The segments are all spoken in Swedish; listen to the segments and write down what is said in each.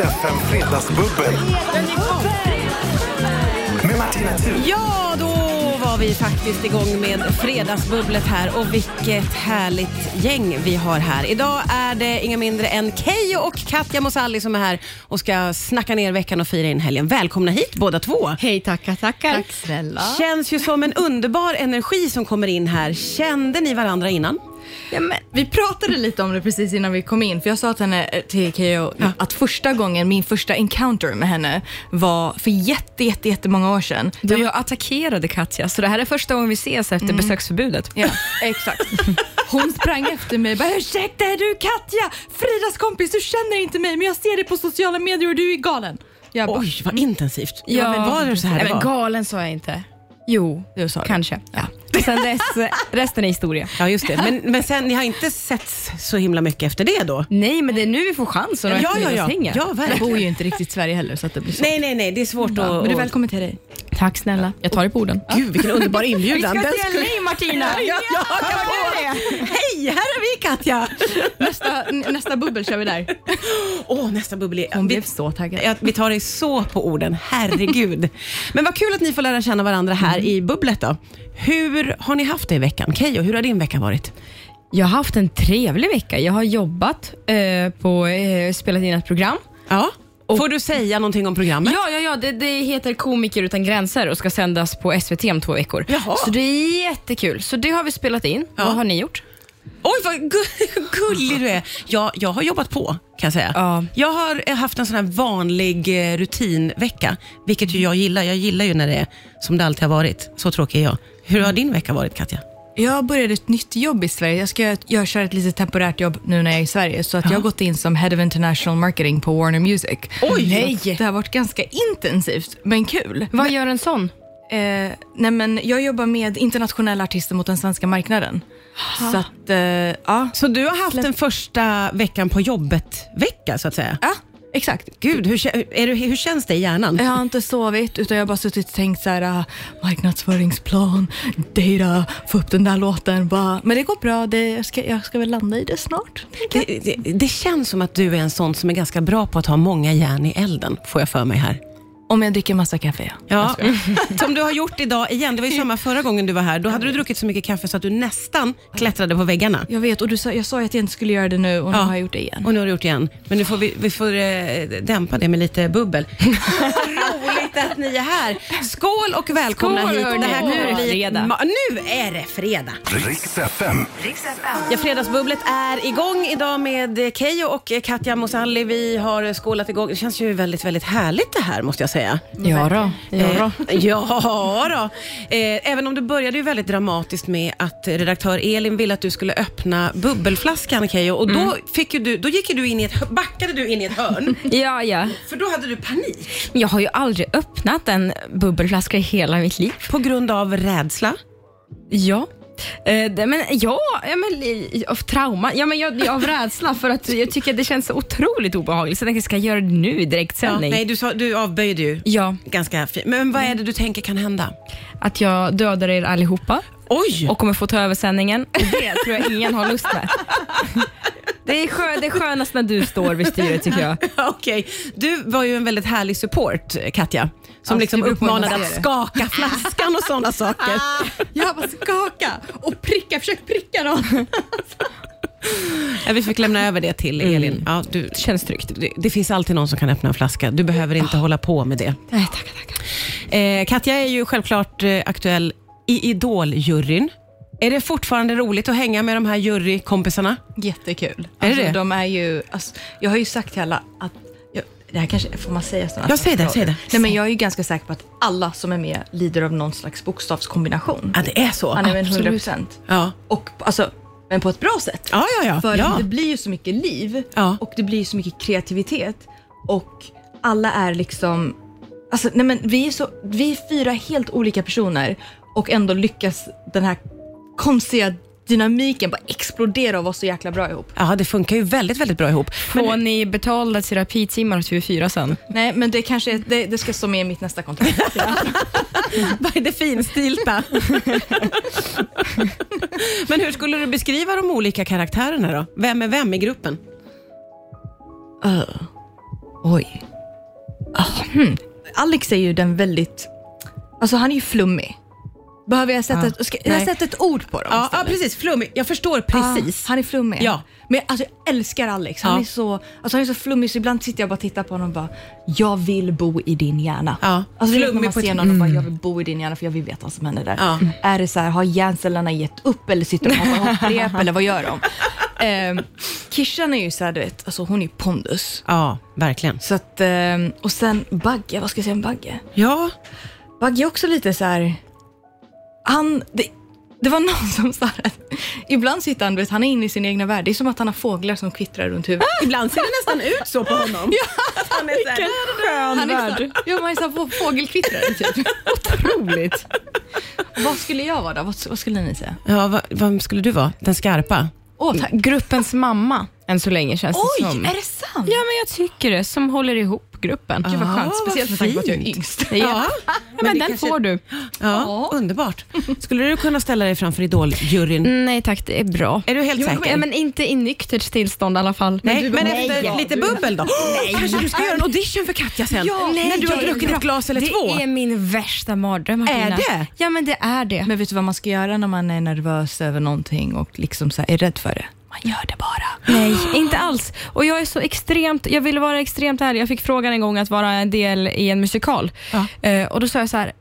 FM Fredagsbubbel. Med Martina Thun. Ja, då var vi faktiskt igång med fredagsbubblet här och vilket härligt gäng vi har här. Idag är det inga mindre än Keyyo och Katja Mosalli som är här och ska snacka ner veckan och fira in helgen. Välkomna hit båda två. Hej, tackar, tackar. Tack snälla. Känns ju som en underbar energi som kommer in här. Kände ni varandra innan? Ja, men, vi pratade lite om det precis innan vi kom in, för jag sa till henne, eh, till Keyyo, att första gången, min första encounter med henne var för jätte, jätte, jättemånga år sedan. Du jag attackerade Katja, så det här är första gången vi ses efter besöksförbudet. Ja, exakt. Hon sprang efter mig och bara “ursäkta, är du Katja? Fridas kompis, du känner inte mig men jag ser dig på sociala medier och du är galen”. Jag bara, Oj, vad intensivt. Ja, men var det så här Nej, det men var? galen sa jag inte. Jo, du sa det. kanske. Ja. Sen dess, resten är historia. Ja, just det. Men, men sen, ni har inte setts så himla mycket efter det då? Nej, men det är nu vi får chansen att Ja, ja, ja. hänga. ja Jag verkligen. bor ju inte riktigt i Sverige heller så att det blir så. Nej, nej, nej, det är svårt att... men du är välkommen till dig. Tack snälla. Jag tar det på orden. Gud, vilken underbar inbjudan. Den skulle- nej Martina! Ja, ja, haka på. Hej, här är vi Katja! Nästa, nästa bubbel kör vi där. Åh, nästa bubbel. Hon vi, blev så taggad. ja, vi tar dig så på orden, herregud. Men vad kul att ni får lära känna varandra här i bubblet då. Hur har ni haft det i veckan? Keyyo, hur har din vecka varit? Jag har haft en trevlig vecka. Jag har jobbat eh, på, eh, spelat in ett program. Ja. Får du säga någonting om programmet? Ja, ja, ja det, det heter Komiker utan gränser och ska sändas på SVT om två veckor. Jaha. Så det är jättekul. Så det har vi spelat in. Ja. Vad har ni gjort? Oj, vad gu- gullig du är. Jag, jag har jobbat på, kan jag säga. Ja. Jag har eh, haft en sån här vanlig eh, rutinvecka, vilket ju jag gillar. Jag gillar ju när det är som det alltid har varit. Så tråkig är jag. Hur har din vecka varit, Katja? Jag började ett nytt jobb i Sverige. Jag ska jag kör ett litet temporärt jobb nu när jag är i Sverige. Så att jag har gått in som Head of International Marketing på Warner Music. Oj! Nej! Det har varit ganska intensivt, men kul. Vad gör en sån? Eh, nej men jag jobbar med internationella artister mot den svenska marknaden. Så att, eh, ja. Så du har haft den första veckan på jobbet-vecka, så att säga? ja, exakt. Gud, hur, är du, hur känns det i hjärnan? Jag har inte sovit utan jag har bara suttit och tänkt så här, ah, marknadsföringsplan, data, få upp den där låten. Bara. Men det går bra, det, jag, ska, jag ska väl landa i det snart. Det, det, det känns som att du är en sån som är ganska bra på att ha många järn i elden, får jag för mig här. Om jag dricker massa kaffe, ja. Ja, som du har gjort idag igen. Det var ju samma förra gånggen du var här. Då hade du druckit så mycket kaffe så att du nästan klättrade på väggarna. Jag vet, och du sa, jag sa ju att jag inte skulle göra det nu och nu Ja. har jag gjort det igen. Och nu har du gjort det igen. Men nu får vi, vi får eh, dämpa det med lite bubbel. Roligt att ni är här. Skål och välkomna Skål, hit. hörni. Det här kommer Nu är det bli ett fredag. ma- Nu är det fredag. Riks FM. Ja, fredagsbubblet är igång idag med eh, Keyyo och eh, Katja Mosalli. Vi har skålat igång. Det känns ju väldigt, väldigt härligt det här måste jag säga. Ja då. Ja då. Eh, ja då. Eh, även om det började ju väldigt dramatiskt med att redaktör Elin ville att du skulle öppna bubbelflaskan Keyyo och då, fick ju du, då gick ju du in i ett, backade du in i ett hörn Ja, ja. för då hade du panik Men jag har ju aldrig öppnat en bubbelflaska i hela mitt liv. på grund av rädsla. Ja. Eh, det, men ja, ja men, i- av trauma. Ja, men jag, av rädsla för att jag tycker att det känns så otroligt obehagligt. Så jag tänkte, ska jag göra det nu i direktsändning? nej, du, sa, du avböjde ju Ja, ganska fint. Men vad är det du tänker kan hända? att jag dödar er allihopa Oj! och kommer få ta över sändningen. Och det tror jag ingen har lust med. Det är, skö, det är skönast när du står vid styret tycker jag. Okej, du var ju en väldigt härlig support Katja. Som Ja, liksom man uppmanade att ser skaka flaskan och sådana saker. Jag bara skaka och pricka, försök pricka dem. Ja, vi fick lämna över det till Elin. Ja, du, känns tryggt. det, det finns alltid någon som kan öppna en flaska. Du behöver inte hålla på med det. Nej, tackar, tackar. Eh, Katja är ju självklart eh, aktuell i Idol-juryn. Är det fortfarande roligt att hänga med de här jurykompisarna? Jättekul. Är Alltså, det? De är ju, alltså, jag har ju sagt till alla att jag, det här kanske, får man säga sådana Ja, säg det, säg det. Nej, men jag är ju ganska säker på att alla som är med lider av någon slags bokstavskombination. Ja, det är så. Han är Absolut. 100 procent. Ja. Och alltså, men på ett bra sätt. Ja, ja, ja. För ja. det blir ju så mycket liv Ja. och det blir så mycket kreativitet. Och alla är liksom, alltså, nej men vi är, så, vi är fyra helt olika personer och ändå lyckas den här konstiga dynamiken bara explodera och vara så jäkla bra ihop. ja, det funkar ju väldigt, väldigt bra ihop. Får ni betalda terapitimmar hos TV4 sen? Nej, men det kanske är- det, det ska stå med i mitt nästa kontrakt. Vad är det finstilta? Men hur skulle du beskriva de olika karaktärerna då? Vem är vem i gruppen? Uh. Oj. Ah, hmm. Alex är ju den väldigt, alltså han är ju flummig. Behöver jag sätta, ett, ska, jag sätta ett ord på dem Ja, ja, istället? precis. Flummig. Jag förstår precis. Ah, han är flummig. Ja. Men alltså, jag älskar Alex. Han, Ja. är så, alltså, han är så flummig så ibland sitter jag bara och tittar på honom och bara, jag vill bo i din hjärna. Ja. Alltså, det är när Flummig man på ser ett- någon och bara, jag vill bo i din hjärna för jag vill veta vad som händer där. Ja. Är det så här, har hjärncellerna gett upp eller sitter de och hoppar hopprep eller vad gör de? Eh, Kishan är ju så här, du vet, alltså, hon är ju pondus. Ja, verkligen. Så att, ehm, och sen Bagge, vad ska jag säga om Bagge? Ja, Bagge är också lite så här. Han, det, det var någon som sa att ibland sitter han, vet, han är inne i sin egna värld. Det är som att han har fåglar som kvittrar runt huvudet. ibland ser det nästan ut så på honom. Att han är så här, skön Han är så, ja, man är så här få- fågelkvittrare typ. Otroligt. vad skulle jag vara då? Vad, vad skulle ni säga? Ja, vad, vad skulle du vara? Den skarpa? Åh, tack. Gruppens mamma, än så länge känns det Oj, som. är det sant? Ja, men jag tycker det. Som håller ihop gruppen. Gud vad Ah, skönt, speciellt med tanke på att jag är yngst. Ja. men, det den kanske- får du. Ja, underbart. Skulle du kunna ställa dig framför Idol-juryn? Nej tack, det är bra. Är du helt säker? Ja, men inte i nyktert tillstånd i alla fall. Nej, du- men Nej, efter ja. lite bubbel då? Kanske du ska göra en audition för Katja sen? Ja, när du har druckit ett glas eller det två? Det är min värsta mardröm Martina. Är det? Ja men det är det. Men vet du vad man ska göra när man är nervös över någonting och liksom så här är rädd för det? Man gör det bara. Nej, inte alls. Och jag är så extremt, jag ville vara extremt ärlig. Jag fick frågan en gång att vara en del i en musikal. Ja. Eh, och då sa jag så här,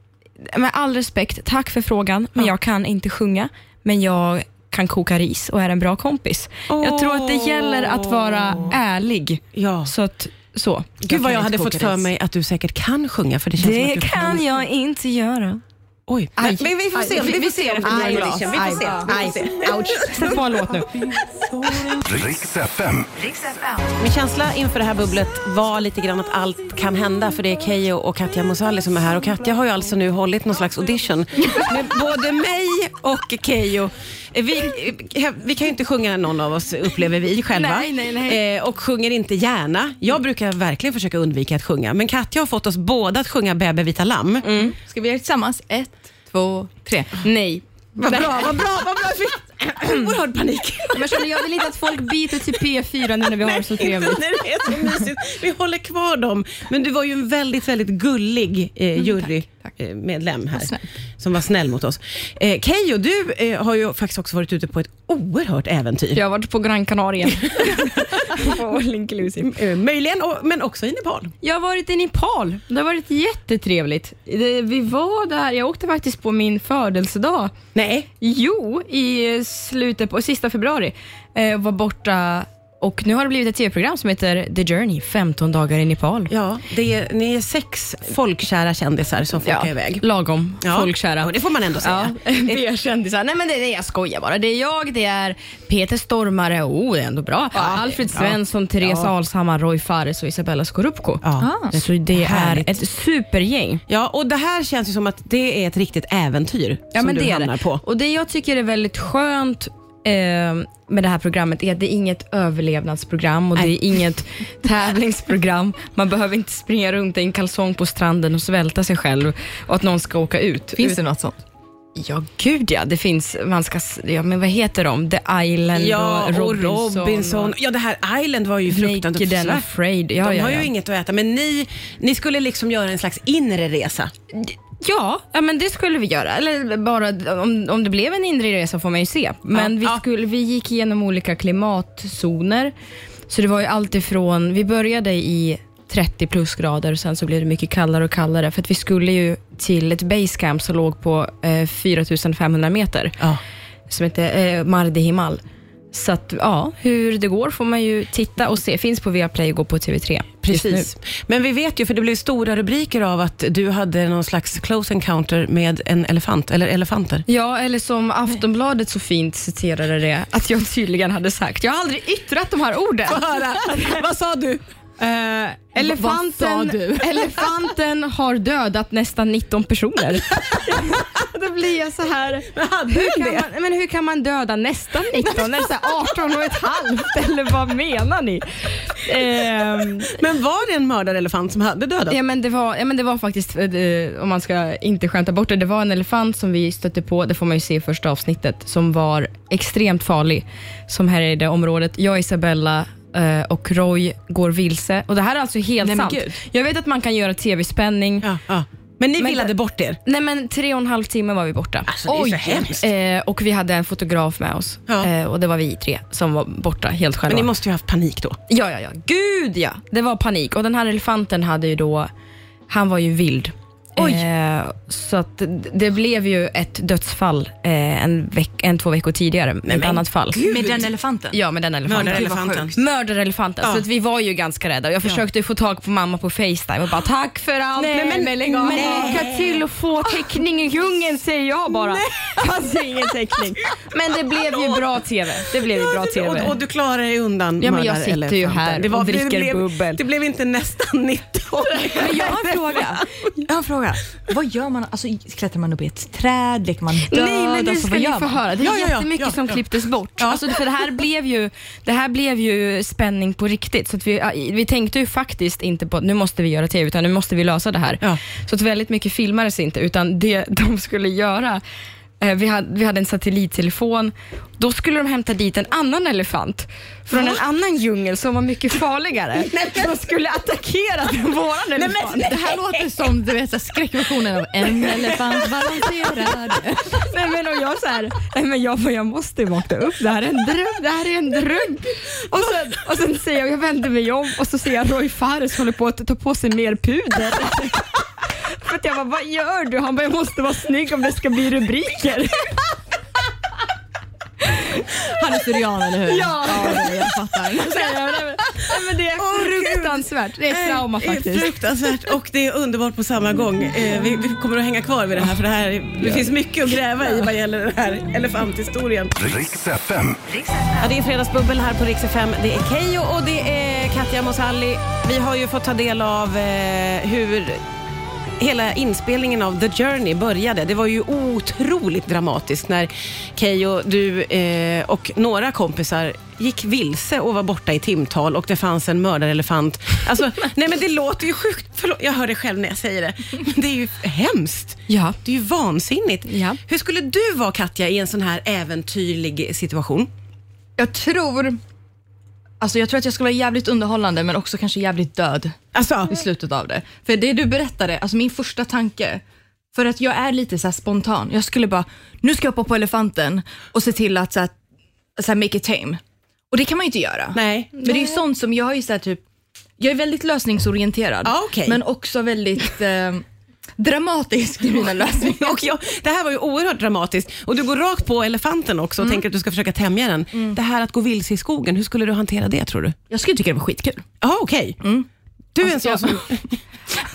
med all respekt, tack för frågan, men jag kan inte sjunga, men jag kan koka ris och är en bra kompis. Jag tror att det gäller att vara ärlig. Ja. Så att, så. Gud vad jag kan hade fått koka för ris. mig att du säkert kan sjunga. För det känns som Det att du kan jag inte göra. Oj, men, Aj. men vi får se. Aj, Vi får se efter Aj, din audition. Vi får se. aj. Vi. Ouch. Sätt på en låt nu. Riks FM. Min känsla inför det här bubblet var lite grann att allt kan hända för det är Keyyo och Katja Mosali som är här och Katja har ju alltså nu hållit någon slags audition med både mig och Keyyo. Vi, vi kan ju inte sjunga någon av oss upplever vi själva Nej, nej, nej. Eh, och sjunger inte gärna. Jag brukar verkligen försöka undvika att sjunga men Katja har fått oss båda att sjunga Bäbe vita lamm. Ska vi göra det tillsammans? Ett, två, tre. Nej. Vad bra, vad bra, vad bra. Oerhörd panik. Men jag känner, jag vill inte att folk byter till P4 nu när vi har så trevligt. Nej, det är så mysigt. Vi håller kvar dem. Men du var ju en väldigt, väldigt gullig eh, jurymedlem här. snäll. Som var snäll mot oss. Eh, Keyyo, du eh, har ju faktiskt också varit ute på ett oerhört äventyr. Jag har varit på Gran Canaria. All inclusive. Eh, möjligen, och, men också i Nepal. Jag har varit i Nepal. Det har varit jättetrevligt. Det, vi var där, jag åkte faktiskt på min födelsedag. Nej, Jo, i slutet på sista februari. Eh, var borta och nu har det blivit ett tv-program som heter The Journey, 15 dagar i Nepal. ja, det är, ni är sex folkkära kändisar som får åka iväg. lagom Ja. folkkära. Ja, det får man ändå säga. Ja, B-kändisar. Nej men det, det, jag skojar bara. Det är jag, det är Peter Stormare, oh det är ändå bra. Alfred Svensson, Therese Alshammar, Roy Fares och Isabella Scorupco. Ja. Ah, Så det härligt. är ett supergäng. Ja, och det här känns ju som att det är ett riktigt äventyr Ja, som men du det är hamnar det. på. Och det jag tycker är väldigt skönt med det här programmet är att det är inget överlevnadsprogram och det är inget tävlingsprogram. Man behöver inte springa runt i en kalsong på stranden och svälta sig själv och att någon ska åka ut. Finns det något sånt? Ja, gud ja. Det finns, man ska, ja men vad heter de? The Island Ja, och Robinson. och Robinson. Ja, det här Island var ju fruktansvärt. Naked and afraid. Ja, de ja, har ja. ju inget att äta, men ni, ni skulle liksom göra en slags inre resa. Ja, ja, men det skulle vi göra. Eller bara om, om det blev en inre resa får man ju se. Men Ja, vi, ja. skulle, vi gick igenom olika klimatzoner. Så det var ju allt ifrån, vi började i 30 plusgrader och sen så blev det mycket kallare och kallare för att vi skulle ju till ett basecamp som låg på eh, 4500 meter Ja. som heter eh, Mardi Himal. Så att, ja, hur det går får man ju titta och se. Finns på Viaplay och gå på TV3 just nu. Precis. Men vi vet ju, för det blev stora rubriker av att du hade någon slags close encounter med en elefant, eller elefanter. Ja, eller som Aftonbladet så fint citerade det, att jag tydligen hade sagt. Jag har aldrig yttrat de här orden. Vad sa du? Eh, elefanten, elefanten har dödat nästan 19 personer. Då blir jag så här. Hade Hur kan, det? man, men hur kan man döda nästan 19? Är det så här 18 och ett halvt? Eller vad menar ni? Ehm, Men var det en mördarelefant som hade dödat? Ja men, det var, ja men det var faktiskt, eh, om man ska inte skämta bort det, det var en elefant som vi stötte på, det får man ju se i första avsnittet, som var extremt farlig, som härjade området. Jag och Isabella eh, och Roy går vilse. Och Det här är alltså helt Nej, sant. Jag vet att man kan göra tv-spänning. Ja, ja. Men ni Men villade bort er? Nej men tre och en halv timme var vi borta. Alltså, det är så hemskt. Eh, och vi hade en fotograf med oss. Ja. Eh, och det var vi tre som var borta helt själva. Men ni måste ju ha haft panik då. Ja, ja, ja. Gud ja. Det var panik. Och den här elefanten hade ju då, han var ju vild. Oj. Eh, så att det- det blev ju ett dödsfall eh, en, veck, en, två veckor tidigare med ett annat fall. Med den elefanten? Ja, med den elefanten. Mördarelefanten. Mördarelefanten. Ja. Så att vi var ju ganska rädda. Jag försökte få tag på mamma på Facetime och bara tack för allt. Nej, men- men lägg av. nej. Men lycka till att få täckning i djungeln säger jag bara. Fast det är ingen täckning. Men det blev ju bra TV. Det blev ju bra TV. Och, och du klarar dig undan Ja, men jag sitter ju här och dricker det blev, bubbel. Det blev inte nästan 19. Men jag har en fråga. Jag har en fråga. Vad gör man? Alltså, klättrar man upp i ett träd? Leker man död? Nej, men det alltså, ska ni få man? höra. Det är Ja, ja, ja, jättemycket ja, som klipptes bort. Ja. Alltså, för det, här blev ju, det här blev ju spänning på riktigt. Så vi, vi tänkte ju faktiskt inte på att nu måste vi göra TV, utan nu måste vi lösa det här. Så att väldigt mycket filmades inte, utan det de skulle göra vi hade, vi hade en satellittelefon. Då skulle de hämta dit en annan elefant från en annan djungel som var mycket farligare. Som skulle attackera våran elefant. Det här låter som du vet, så här, skräckversionen av en elefant balanserad. Nej men och jag så här, nej men jag, jag måste vakna upp, det här är en dröm, det här är en dröm. Och sen, och sen säger jag, jag vänder mig om och så ser jag Roy Fares håller på att ta på sig mer puder. För att jag bara, vad gör du? Han bara, jag måste vara snygg om det ska bli rubriker. Han är syrian, eller hur? Ja. det- jag fattar. Nej, men, det är fruktansvärt, det är ett trauma Det är faktiskt. fruktansvärt och det är underbart på samma gång. Eh, vi, vi kommer att hänga kvar vid det här för det, här, är- det finns mycket att gräva i vad gäller den här elefanthistorien. Riks FM. Ja, det är Fredagsbubbel här på Rix FM. Det är Keyyo och det är Katja Mosalli. Vi har ju fått ta del av eh, hur hela inspelningen av The Journey började. Det var ju otroligt dramatiskt när Keyyo, du eh, och några kompisar gick vilse och var borta i timtal och det fanns en mördarelefant. Alltså, nej men det låter ju sjukt. Förlåt, jag hör det själv när jag säger det. Men det är ju hemskt. Ja. Det är ju vansinnigt. Ja. Hur skulle du vara Katja i en sån här äventyrlig situation? Jag tror, alltså jag tror att jag ska vara jävligt underhållande men också kanske jävligt död Alltså, i slutet av det. För det du berättade, alltså min första tanke, för att jag är lite så här spontan. Jag skulle bara, nu ska jag hoppa på elefanten och se till att så här, så här make it tame. Och det kan man ju inte göra. nej. Men det är ju sånt som, jag har ju så här typ, jag är väldigt lösningsorienterad. Ja, okej. Men också väldigt eh, dramatisk i mina lösningar. Och jag, det här var ju oerhört dramatiskt. Och du går rakt på elefanten också och Mm. tänker att du ska försöka tämja den. Det här att gå vilse i skogen, hur skulle du hantera det tror du? Jag skulle tycka det var skitkul. Ja, okej. Du är en Alltså, sån som...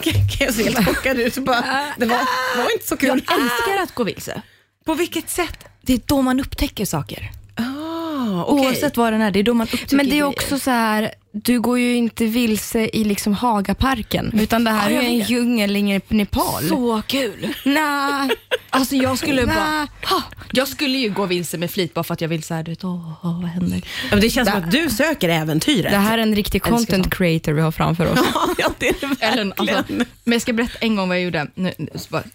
jag ser helt chockad ut. Bara, det var, var inte så Jag kul. älskar att gå vilse. På vilket sätt? Det är då man upptäcker saker. Ah, okej. Oavsett vad den är, det är då man upptäcker Men det är också så här, du går ju inte vilse i liksom Hagaparken, utan det här Ja, är en djungel i Nepal. Så kul! Nej. Alltså jag skulle bara, Nej. ha, jag skulle ju gå vilse med flit bara för att jag vill så här, du vet, åh, åh, vad händer? Ja, men det känns som att du söker äventyret. Det här är en riktig content creator vi har framför oss. ja, det är det verkligen. Eller, alltså, men jag ska berätta en gång vad jag gjorde, nu,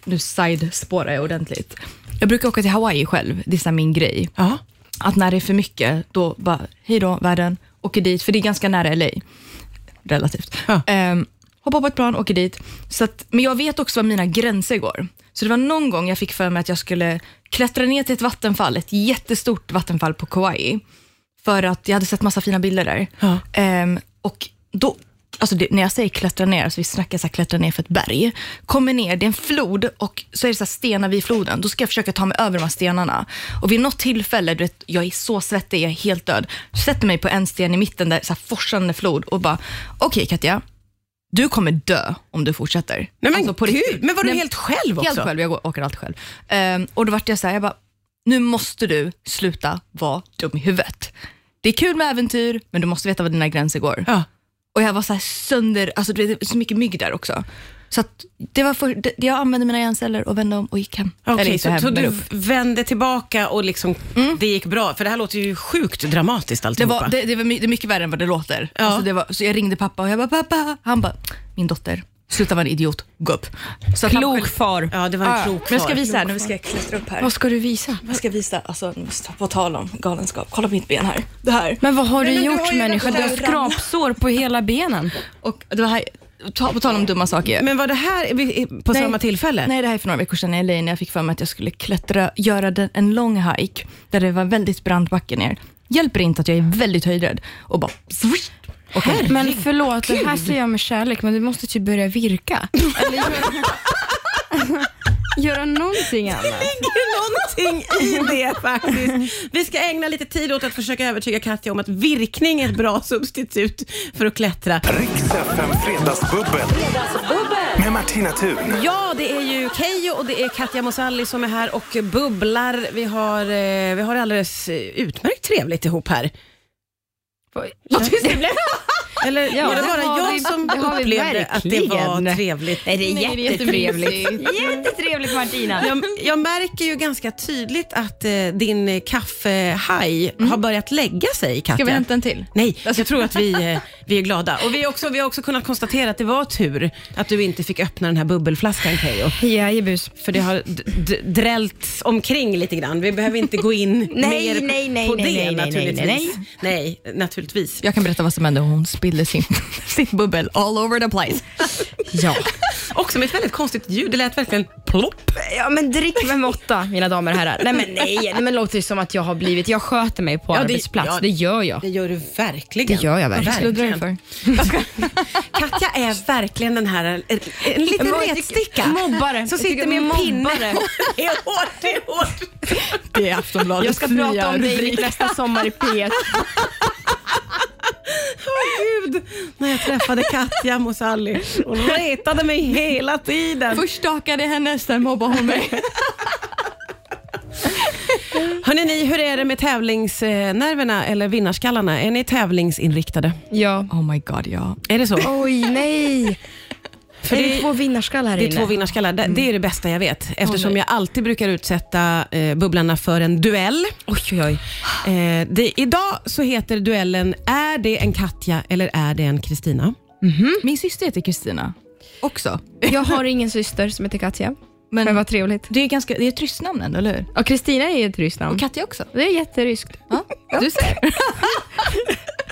nu, side-spårar jag ordentligt. Jag brukar åka till Hawaii själv, det är min grej. Ja. Att när det är för mycket, då bara, hej då världen, åker dit, för det är ganska nära LA. Relativt. Ja. Ehm, hoppar på ett plan, åker dit. Så att, men jag vet också var mina gränser går. Så det var någon gång jag fick för mig att jag skulle klättra ner till ett vattenfall, ett jättestort vattenfall på Kauai. För att jag hade sett massa fina bilder där. Ja. Ehm, och då, alltså det, när jag säger klättra ner, så vi snackar så här, klättra ner för ett berg. Kommer ner, det är en flod och så är det så stenar vid floden. Då ska jag försöka ta mig över de här stenarna. Och vid något tillfälle, du vet, jag är så svettig, jag är helt död. Sätter mig på en sten i mitten där, så här forsande flod och bara, okej Katja, du kommer dö om du fortsätter. Nej, men Alltså, på riktigt. men var du Nej, helt själv också? Helt själv, jag går- åker alltid själv. Ehm, och då vart jag så här, jag bara, nu måste du sluta vara dum i huvudet. Det är kul med äventyr, men du måste veta var dina gränser går. Ja. Och jag var så här sönder, alltså det är så mycket mygg där också. Så det var för, det, jag använde mina hjärnceller och vände om och gick hem. Okej, inte så, hem, så du upp. vände tillbaka och liksom, det gick bra? För det här låter ju sjukt dramatiskt Det, alltihopa. var, det, det, var my, det är mycket värre än vad det låter. Ja. Alltså det var, så jag ringde pappa och jag bara, pappa, han bara, min dotter, sluta vara en idiot, gå upp. Så att han Klok far. Ja, det var en Ja, klok men jag ska far. visa här, nu ska jag klättra upp här. Vad ska du visa? Jag ska visa, alltså på tal om galenskap, kolla på mitt ben här. Det här. Men vad har du men du gjort har människa? Du har skrapsår på hela benen. Och det var här, ta, på tal om dumma saker. Men var det här på Nej. samma tillfälle? Nej, det här är för några veckor sedan i LA när jag fick för mig att jag skulle klättra, göra den, en lång hike där det var väldigt brant backe ner. Hjälper inte att jag är väldigt höjdrädd och bara swish, Okej. Men förlåt, det här säger jag med kärlek, men du måste typ börja virka. Eller göra, göra någonting annat. ligger någonting i det faktiskt. Vi ska ägna lite tid åt att försöka övertyga Katja om att virkning är ett bra substitut för att klättra. Riks FM Fredagsbubbel. Med Martina Thun. Ja, det är ju Keyyo och det är Katja Mosalli som är här och bubblar. Vi har, eh, vi har det alldeles utmärkt trevligt ihop här. Vad tyst det blev. Eller Ja, var det bara jag vi- som upplevde att det var trevligt? Nej, det är Nej, jättetrevligt. Jättetrevligt Martina. Jag, jag märker ju ganska tydligt att eh, din kaffehaj har börjat lägga sig, Katja. Ska vi hämta en till? Nej, jag tror att vi, eh, vi är glada. Och vi, också, vi har också kunnat konstatera att det var tur att du inte fick öppna den här bubbelflaskan, Keyyo. Jajebus. För det har drällts omkring lite grann. Vi behöver inte gå in Nej, mer nej, nej, på nej, det nej, nej, naturligtvis. nej, nej, naturligtvis. Jag kan berätta vad som hände. Hon spillde sin, sitt bubbel all over the place. Ja. Också med ett väldigt konstigt ljud. Det lät verkligen plopp. ja, men drick med måtta mina damer och herrar. Nej men nej, nej men det låter ju som att jag har blivit, jag sköter mig på Ja, det- arbetsplats. ja, det gör jag. Det gör du verkligen. Det gör jag verkligen. Ja, Sluddrar du för? Katja är verkligen den här, en, en liten vad retsticka. mobbare. Som Jag sitter tycker med en mobbare. pinne. Det är hårt, det är hårt. Det är Aftonbladets Jag ska prata om dig i mitt nästa Sommar i P1. Åh gud, när jag träffade Katja Mosalli. Hon retade mig hela tiden. Först stakade henne, sen mobbade hon mig. Hörrni, ni, hur är det med tävlingsnerverna eller vinnarskallarna? Är ni tävlingsinriktade? Ja. Oh my god, ja. Är det så? Oj, nej. För är det- det två vinnarskallar här Det är inne? två vinnarskallar. Det, det är det bästa jag vet. Eftersom jag alltid brukar utsätta eh, bubblarna för en duell. Oj, oj, oj. Eh, det, idag så heter duellen Är det en Katja eller är det en Kristina? Min syster heter Kristina. Också. Jag har ingen syster som heter Katja. Men, Men vad trevligt. det är, ganska, det är ett ryskt namn ändå, eller hur? Och Kristina är ett ryskt namn. Och Katja också. Det är jätteryskt. Ja, du ser.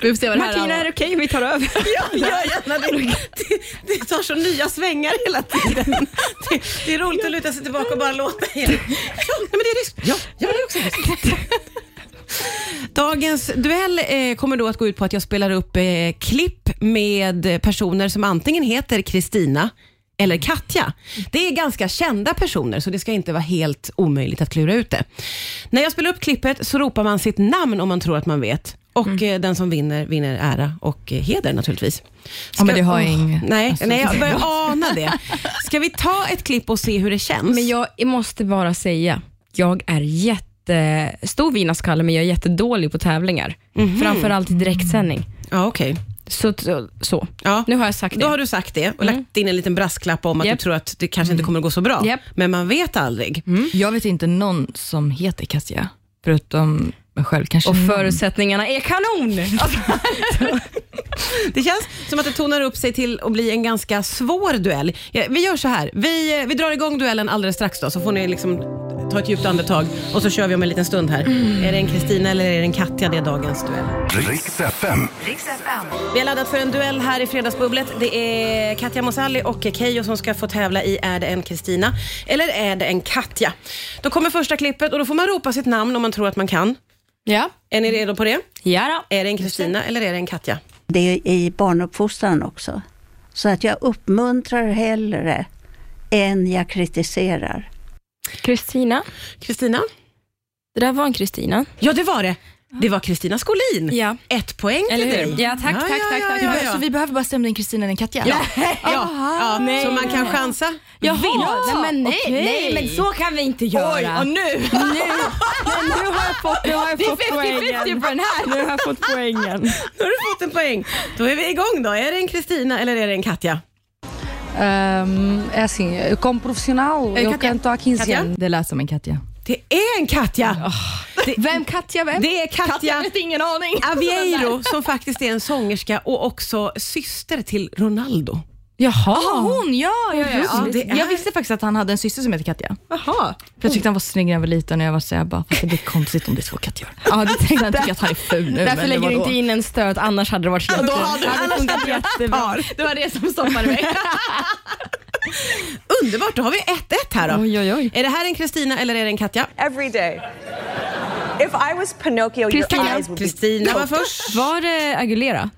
Vi får se vad det här Martina, är det okej om vi tar över? Ja, gör gärna det. det. Det tar så nya svängar hela tiden. Det, det är roligt att luta sig tillbaka och bara låta er. Ja, men det är ryskt. Ja, ja, det är också ryskt. Dagens duell eh, kommer då att gå ut på att jag spelar upp eh, klipp med personer som antingen heter Kristina eller Katja. Det är ganska kända personer, så det ska inte vara helt omöjligt att klura ut det. När jag spelar upp klippet så ropar man sitt namn om man tror att man vet. Och eh, den som vinner, vinner ära och eh, heder naturligtvis. Ja, men det har jag Åh, ingen- Nej, alltså, nej, jag börjar ana det. Ska vi ta ett klipp och se hur det känns? Men jag måste bara säga, jag är jättestor vinnarskalle, men jag är jättedålig på tävlingar. Framförallt i direktsändning. Ja, okej. Så, så, så. Ja. Nu har jag sagt det. Då har du sagt det och lagt in en liten brasklapp om att Japp. du tror att det kanske inte kommer att gå så bra. Japp. Men man vet aldrig. Jag vet inte någon som heter Katja, förutom mig själv kanske. Och förutsättningarna är kanon! Det känns som att det tonar upp sig till att bli en ganska svår duell. Ja, vi gör så här. Vi, vi drar igång duellen alldeles strax då, så får ni liksom ta ett djupt andetag och så kör vi om en liten stund här. Är det en Kristina eller är det en Katja? Det är dagens duell. Riks FM. Vi har laddat för en duell här i Fredagsbubblet. Det är Katja Mosalli och Keyyo som ska få tävla i Är det en Kristina eller är det en Katja? Då kommer första klippet och då får man ropa sitt namn om man tror att man kan. Ja. Är ni redo på det? Ja Är det en Kristina eller är det en Katja? Det är i barnuppfostran också. Så att jag uppmuntrar hellre än jag kritiserar. Kristina. Kristina? Det där var en Kristina. Ja, det var det. Det var Kristina Skolin. Ja. Ett poäng till Eller dig. hur? Ja, tack, tack, tack, tack. Ja. Så vi behöver bara stämma in Kristina eller en Katja? Ja, ja, ja. nej, så man kan chansa Jaha, nej, men nej, Okej. nej, men så kan vi inte göra. Oj, och nu! nu, men nu har jag fått, nu har jag Det är fått 50-50 poängen. på den här. Nu har jag fått poängen. Då har du fått en poäng. Då är vi igång då. Är det en Kristina eller är det en Katja? Ahm, é assim, eu como profissional, eu Katia. canto há 15 Katia? anos. Det lät som en Katja. Det är en Katja. Vem Katja, vem? Det är Katja ingen aning. Avieiro som faktiskt är en sångerska och också syster till Ronaldo. Jaha. Jaha, hon, ja. ja, ja, ja. Det är- Jag visste faktiskt att han hade en syster som heter Katja. Jaha. För jag tyckte han var snygg när jag var liten och jag var så jag bara, fast det blir konstigt om det är två Katjor. Ja, du Sen tycker jag tänkte. att han är ful nu. Därför lägger det du inte in en stöt, annars hade det varit jätte... då hade funkat hade det jättebra. Det var det som stoppade mig. Underbart, då har vi 1-1 här då. Oj, oj, oj. Är det här en Kristina eller är det en Katja? every day. If I was Pinocchio, your Kristina. eyes would be Kristina var först. Var det Aguilera?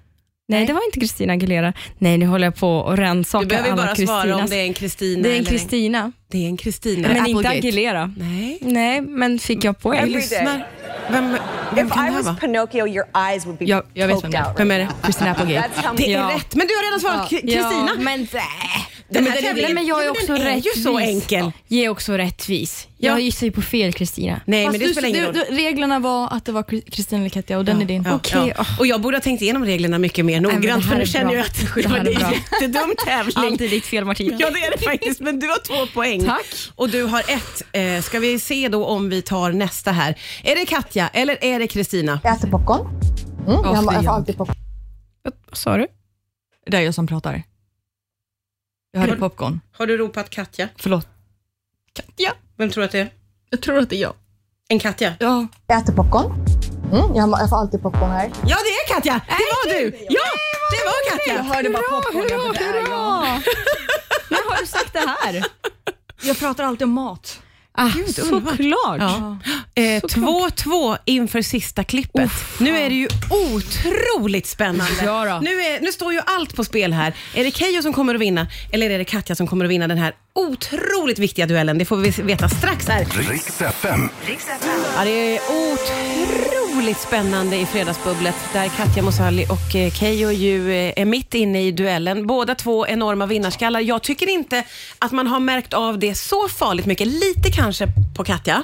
Nej, det var inte Kristina Aguilera. Nej, nu håller jag på att Du rannsaka behöver ju alla bara svara om det är en Kristina Det är en Kristina, Det är en Kristina. men inte Applegate? Aguilera. Nej. Nej, men fick jag poäng? Every lyssnar. Vem, vem If kan I det här was vara? Pinocchio, your eyes would be Jag- jag vet vem det är. out. Vem är det? Kristina Applegate. That's how Det är Ja. rätt, men du har redan svarat Kristina. Ja, men Den men här tävlingen- men jag är också den är ju så enkel. Jag är också rättvis. Ja. Jag gissar ju på fel Kristina. Nej, Fast men det du- spelar ingen roll. du- Reglerna var att det var Kri- Kristina eller Katja och den är din. Ja, Okej, ja. Och jag borde ha tänkt igenom reglerna mycket mer men det noggrant här för nu är känner bra. jag att Det det här var är en bra. jättedum tävling. Alltid ditt fel Martina. Ja det är det faktiskt, men du har två poäng. Tack. Och du har ett. Eh, ska vi se då om vi tar nästa här. Är det Katja eller är det Kristina? Jag äter popcorn. Mm, jag, det är jag jag. får alltid popcorn. Vad sa du? Det är jag som pratar. Jag hörde popcorn. Har du ropat Katja? Förlåt. Katja? Vem tror att det är? Jag tror att det är jag. En Katja? Ja. Jag äter popcorn. Mm, jag, jag får alltid popcorn här. Ja det är Katja! Det var du! Ja, det var Katja! hörde bara popcorn. Jag är jag. När har du sagt det här? Jag pratar alltid om mat. Ah, såklart. Ja. Eh, 2-2 inför sista klippet. nu är det ju otroligt spännande. Ja. Nu, är, nu står ju allt på spel här. Är det Keyyo som kommer att vinna eller är det Katja som kommer att vinna den här otroligt viktiga duellen? Det får vi veta strax här. Riks FM. Ja, det är otroligt spännande i Fredagsbubblet där Katja Mosali och eh, Keyyo ju eh, är mitt inne i duellen. Båda två enorma vinnarskallar. Jag tycker inte att man har märkt av det så farligt mycket. Lite kanske på Katja.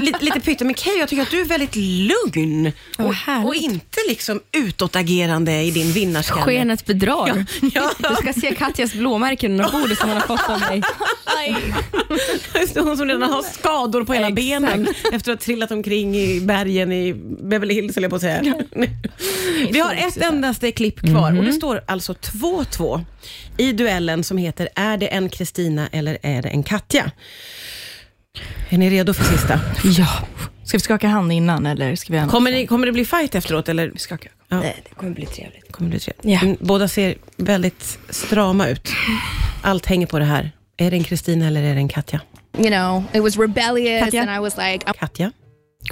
lite, lite pytte. Men Keyyo, jag tycker att du är väldigt lugn och, och inte liksom utåtagerande i din vinnarskalle. Skenet bedrar. Ja. Du ska se Katjas blåmärken under bordet som hon har fått av dig. Det, Hon som redan har skador på hela Exakt. benen efter att ha trillat omkring i bergen i Beverly Hills, jag på att säga. Vi har ett endaste klipp kvar och det står alltså 2-2 i duellen som heter Är det en Kristina eller är det en Katja? Är ni redo för sista? Ja. Ska vi skaka hand innan eller ska vi? Kommer, ni, kommer det bli fight efteråt? Eller? Vi skakar. Ja. Nej, det kommer bli trevligt. Kommer det bli trevligt? Ja. Mm, Båda ser väldigt strama ut. Allt hänger på det här. Är det en Kristina eller är det en Katja? you know, it was rebellious, Katja? and I was like, Katja?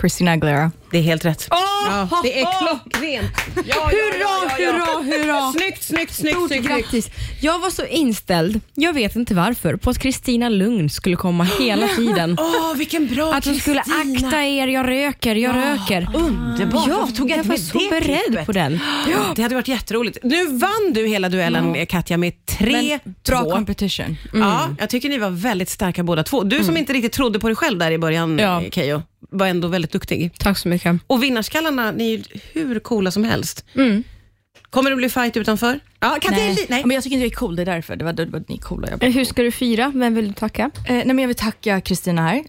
Christina Aguilera. Det är helt rätt. ja, det är klockrent. Hurra, hurra, hurra! Snyggt, snyggt, snyggt. Stort snyggt, grattis. Jag var så inställd, jag vet inte varför, på att Kristina Lugn skulle komma hela tiden. Åh, vilken bra Att hon skulle akta er, jag röker, jag röker. Underbart. Ja, Varför tog jag jag inte var så det beredd klippet? på den. Ja, det hade varit jätteroligt. Nu vann du hela duellen Katja med 3-2. Bra competition. Ja, jag tycker ni var väldigt starka båda två. Du som inte riktigt trodde på dig själv där i början, Ja. ja. Keyyo, var ändå väldigt duktig. Tack så mycket. Och vinnarskallarna, ni är ju hur coola som helst. Kommer det bli fight utanför? Ja, är Nej. li- nej. Men jag tycker inte jag är cool, det är därför. Det var, det var ni är coola. Jag bara, Eh, Hur ska du fira? Vem vill du tacka? eh, nej, men jag vill tacka Kristina här.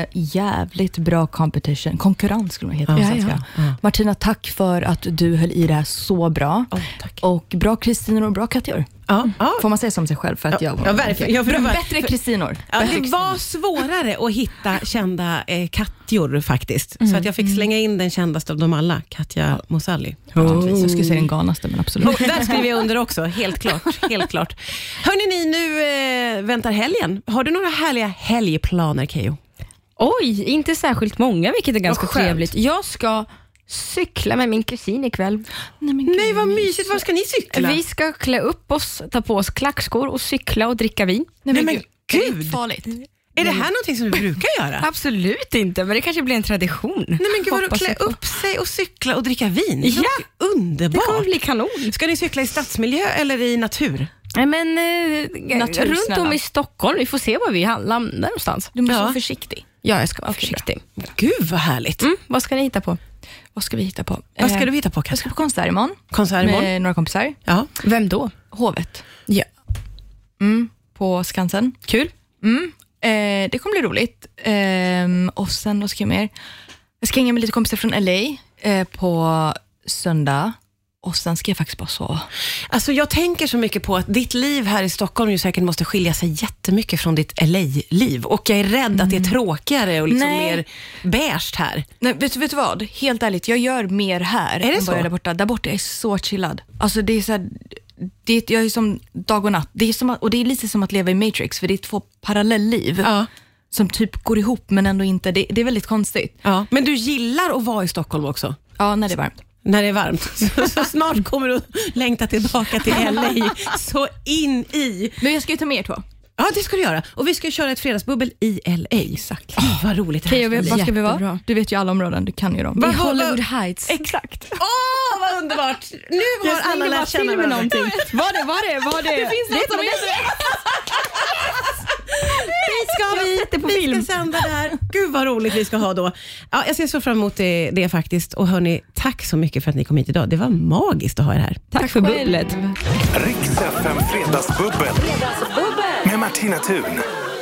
Eh, jävligt bra competition. Konkurrens skulle man heta på Ja, svenska. Martina, tack för att du höll i det här så bra. Tack. Och bra Kristinor och bra Katjor. Ja, ja. Får man säga som sig själv för att Ja, jag var... ja, verkligen. Ja, det var- bättre Kristinor. Ja, Bättre det var svårare att hitta kända eh, Katjor faktiskt. Så att jag fick slänga in den kändaste av dem alla, Katja Mosali. Kristinor. Jag skulle säga den galnaste, men absolut. Och där skriver jag under också, helt klart. Helt klart. Hörni, ni, nu eh, väntar helgen. Har du några härliga helgplaner, Keyyo? Oj, inte särskilt många, vilket är ganska trevligt. Jag ska cykla med min kusin ikväll. Nej, men Nej, vad mysigt. Var ska ni cykla? Vi ska klä upp oss, ta på oss klackskor och cykla och dricka vin. Nej, men Det är gud. farligt. Är det här någonting som du brukar göra? Absolut inte, men det kanske blir en tradition. Nej men gud, vadå, klä jag upp sig och cykla och dricka vin? Ja. Låter Det Underbart. kommer bli kanon. Ska ni cykla i stadsmiljö eller i natur? Nej, men eh, Natur, runt snälla. om i Stockholm, vi får se var vi landar någonstans. Du måste Ja. vara försiktig. Ja, jag ska vara försiktig. Gud vad härligt. Mm, vad ska ni hitta på? Vad ska vi hitta på? Vad ska Eh, du hitta på Jag Katja? ska på konsert imorgon Konsert imorgon? med några kompisar. Ja. Vem då? Hovet. Ja. Mm, på Skansen. Kul. Mm. Eh, det kommer bli roligt. Ehm, och sen, vad ska jag mer? Jag ska hänga med lite kompisar från LA eh, på söndag. och sen ska jag faktiskt bara sova. Alltså jag tänker så mycket på att ditt liv här i Stockholm ju säkert måste skilja sig jättemycket från ditt LA-liv. Och jag är rädd att det är tråkigare och liksom Nej. mer beige här. Nej, vet, vet du vad? Helt ärligt, jag gör mer här det än vad jag gör där borta. Där borta är jag så chillad. Alltså det är så här, det, jag är som dag och natt. Det är som och det är lite som att leva i Matrix, för det är två parallellliv Ja. som typ går ihop men ändå inte. Det, det är väldigt konstigt. Ja. Men du gillar att vara i Stockholm också? Ja, när det är varmt. När det är varmt. Så, så snart kommer du längta tillbaka till LA. Så in i. Men jag ska ju ta med er två. Ja, det ska du göra. Och vi ska köra ett fredagsbubbel i LA. Exakt. Gud, vad roligt det här ska bli. var ska vi vara? Du vet ju alla områden, du kan ju dem. Va- I Hollywood Heights. Exakt. Åh, vad underbart! Nu har alla lärt känna med varandra. någonting. Var det, var det, var det? Det finns något som Dit ska vi. det på vi film. ska sända där. Gud vad roligt vi ska ha då. Ja, jag ser så fram emot det, det faktiskt. Och hörni, tack så mycket för att ni kom hit idag. Det var magiskt att ha er här. Tack för bubblet. Riks FM Fredagsbubbel. Tina Martina Thun.